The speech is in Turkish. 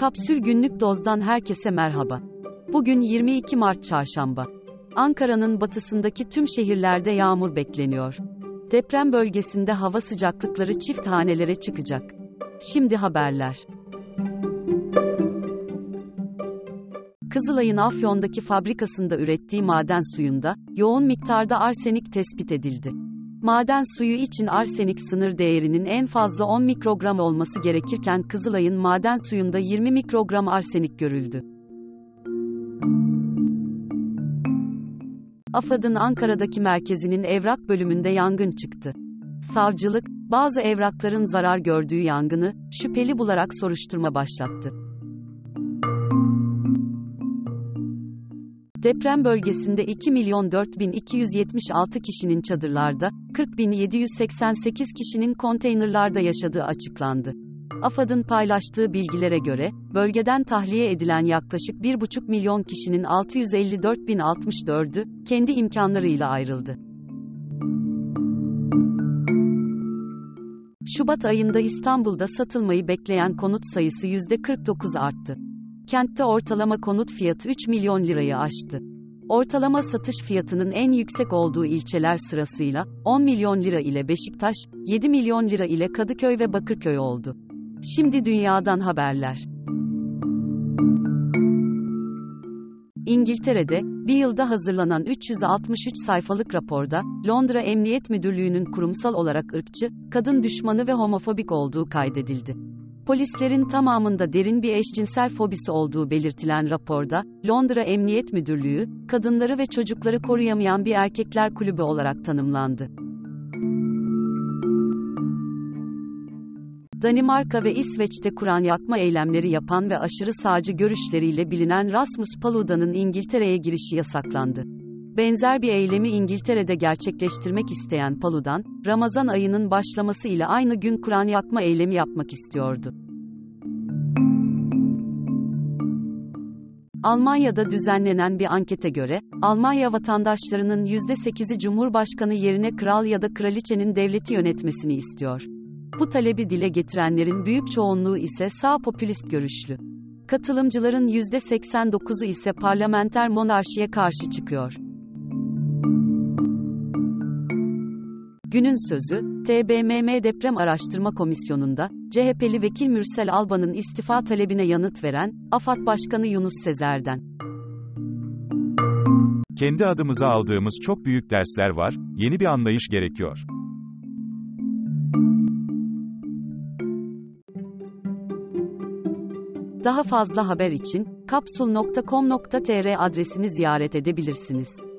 Kapsül Günlük Doz'dan herkese merhaba. Bugün 22 Mart Çarşamba. Ankara'nın batısındaki tüm şehirlerde yağmur bekleniyor. Deprem bölgesinde hava sıcaklıkları çift hanelere çıkacak. Şimdi haberler. Kızılay'ın Afyon'daki fabrikasında ürettiği maden suyunda yoğun miktarda arsenik tespit edildi. Maden suyu için arsenik sınır değerinin en fazla 10 mikrogram olması gerekirken Kızılay'ın maden suyunda 20 mikrogram arsenik görüldü. AFAD'ın Ankara'daki merkezinin evrak bölümünde yangın çıktı. Savcılık, bazı evrakların zarar gördüğü yangını, şüpheli bularak soruşturma başlattı. Deprem bölgesinde 2 milyon 4276 kişinin çadırlarda, 40.788 kişinin konteynerlarda yaşadığı açıklandı. AFAD'ın paylaştığı bilgilere göre, bölgeden tahliye edilen yaklaşık 1,5 milyon kişinin 654.064'ü, kendi imkanlarıyla ayrıldı. Şubat ayında İstanbul'da satılmayı bekleyen konut sayısı %49 arttı. Kentte ortalama konut fiyatı 3 milyon lirayı aştı. Ortalama satış fiyatının en yüksek olduğu ilçeler sırasıyla 10 milyon lira ile Beşiktaş, 7 milyon lira ile Kadıköy ve Bakırköy oldu. Şimdi dünyadan haberler. İngiltere'de, bir yılda hazırlanan 363 sayfalık raporda, Londra Emniyet Müdürlüğü'nün kurumsal olarak ırkçı, kadın düşmanı ve homofobik olduğu kaydedildi. Polislerin tamamında derin bir eşcinsel fobisi olduğu belirtilen raporda, Londra Emniyet Müdürlüğü, kadınları ve çocukları koruyamayan bir erkekler kulübü olarak tanımlandı. Danimarka ve İsveç'te Kur'an yakma eylemleri yapan ve aşırı sağcı görüşleriyle bilinen Rasmus Paluda'nın İngiltere'ye girişi yasaklandı. Benzer bir eylemi İngiltere'de gerçekleştirmek isteyen Paludan, Ramazan ayının başlaması ile aynı gün Kur'an yakma eylemi yapmak istiyordu. Almanya'da düzenlenen bir ankete göre, Almanya vatandaşlarının %8'i Cumhurbaşkanı yerine kral ya da kraliçenin devleti yönetmesini istiyor. Bu talebi dile getirenlerin büyük çoğunluğu ise sağ popülist görüşlü. Katılımcıların %89'u ise parlamenter monarşiye karşı çıkıyor. Günün sözü, TBMM Deprem Araştırma Komisyonu'nda, CHP'li vekil Mürsel Alban'ın istifa talebine yanıt veren, AFAD Başkanı Yunus Sezer'den. Kendi adımıza aldığımız çok büyük dersler var, yeni bir anlayış gerekiyor. Daha fazla haber için, kapsul.com.tr adresini ziyaret edebilirsiniz.